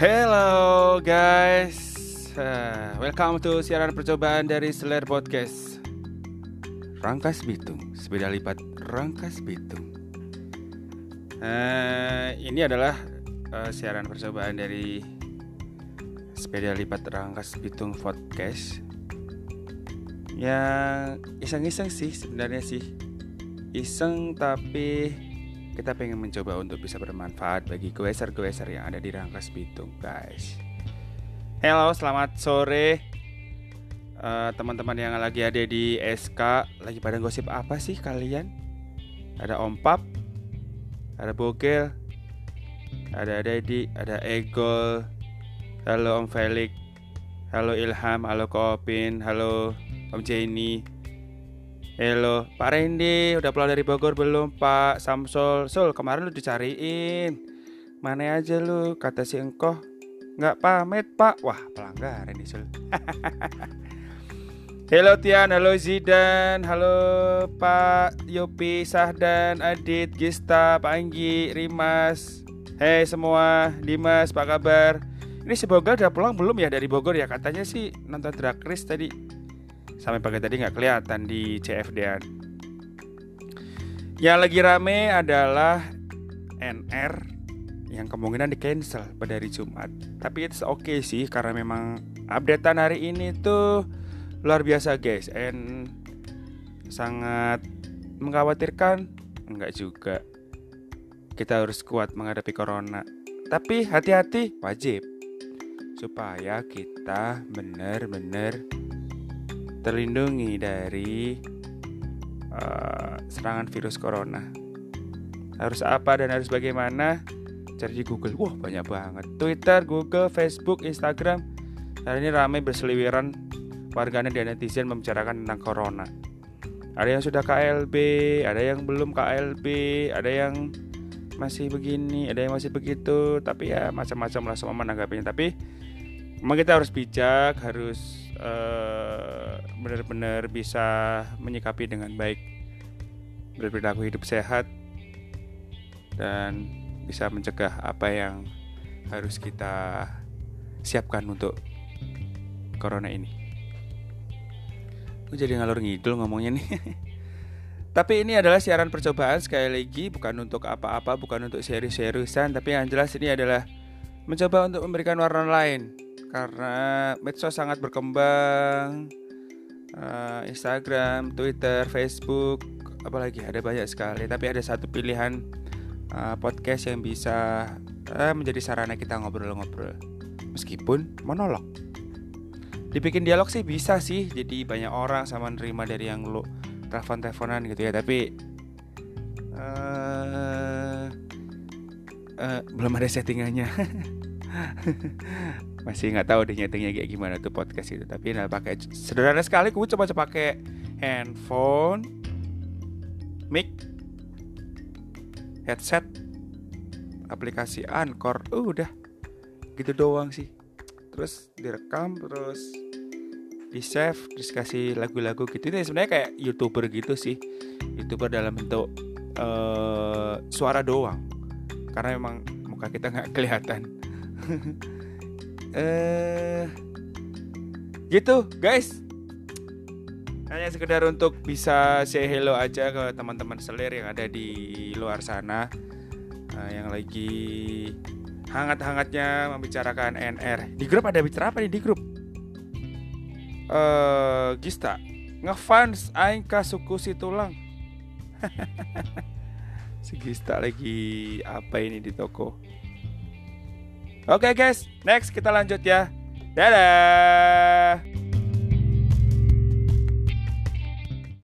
Hello guys, uh, welcome to siaran percobaan dari Seler Podcast. Rangkas Bitung, sepeda lipat Rangkas Bitung. Uh, ini adalah uh, siaran percobaan dari sepeda lipat Rangkas Bitung Podcast. Ya iseng-iseng sih sebenarnya sih, iseng tapi kita pengen mencoba untuk bisa bermanfaat bagi goeser-goeser yang ada di Rangkas Bitung, guys. Halo, selamat sore uh, teman-teman yang lagi ada di SK. Lagi pada gosip apa sih kalian? Ada Om Pap, ada Bogel, ada Dedi, ada Egol, halo Om Felix, halo Ilham, halo Kopin, halo Om Jenny, Halo, Pak Randy, udah pulang dari Bogor belum, Pak Samsul? Sul, kemarin lu dicariin. Mana aja lu? Kata si engkoh. Nggak pamit, Pak. Wah, pelanggaran nih, Sul. halo Tian, halo Zidan, halo Pak Yopi, Sahdan, Adit, Gista, Pak Anggi, Rimas. Hei semua, Dimas, Pak kabar? Ini si Bogor udah pulang belum ya dari Bogor ya? Katanya sih nonton Drag Race tadi sampai pagi tadi nggak kelihatan di CFD-an. Yang lagi rame adalah NR yang kemungkinan di cancel pada hari Jumat. Tapi itu oke okay sih karena memang updatean hari ini tuh luar biasa guys and sangat mengkhawatirkan enggak juga. Kita harus kuat menghadapi corona. Tapi hati-hati wajib supaya kita benar-benar terlindungi dari uh, serangan virus corona. Harus apa dan harus bagaimana? Cari di Google. Wah, banyak banget. Twitter, Google, Facebook, Instagram. Hari ini ramai berseliweran warganet dan netizen membicarakan tentang corona. Ada yang sudah KLB, ada yang belum KLB, ada yang masih begini, ada yang masih begitu, tapi ya macam-macam lah semua menanggapinya. Tapi memang kita harus bijak, harus uh, benar-benar bisa menyikapi dengan baik berperilaku hidup sehat dan bisa mencegah apa yang harus kita siapkan untuk corona ini. Gue jadi ngalur ngidul ngomongnya nih. Tapi ini adalah siaran percobaan sekali lagi bukan untuk apa-apa, bukan untuk serius-seriusan, tapi yang jelas ini adalah mencoba untuk memberikan warna lain karena medsos sangat berkembang uh, Instagram, Twitter, Facebook, apalagi ada banyak sekali. Tapi ada satu pilihan uh, podcast yang bisa uh, menjadi sarana kita ngobrol-ngobrol, meskipun monolog. Dibikin dialog sih bisa sih, jadi banyak orang sama nerima dari yang lo telepon-teleponan gitu ya. Tapi uh, uh, belum ada settingannya. masih nggak tahu deh nyetingnya kayak gimana tuh podcast itu tapi nah pakai sederhana sekali gue coba coba pakai handphone mic headset aplikasi Anchor uh, udah gitu doang sih. Terus direkam terus di save terus kasih lagu-lagu gitu. Ini sebenarnya kayak youtuber gitu sih. Youtuber dalam bentuk uh, suara doang. Karena memang muka kita nggak kelihatan eh gitu guys. Hanya sekedar untuk bisa say hello aja ke teman-teman selir yang ada di luar sana. Uh, yang lagi hangat-hangatnya membicarakan NR di grup ada bicara apa nih di grup? Uh, Gista ngefans aing ka suku si tulang si Gista lagi apa ini di toko Oke okay guys, next kita lanjut ya. Dadah.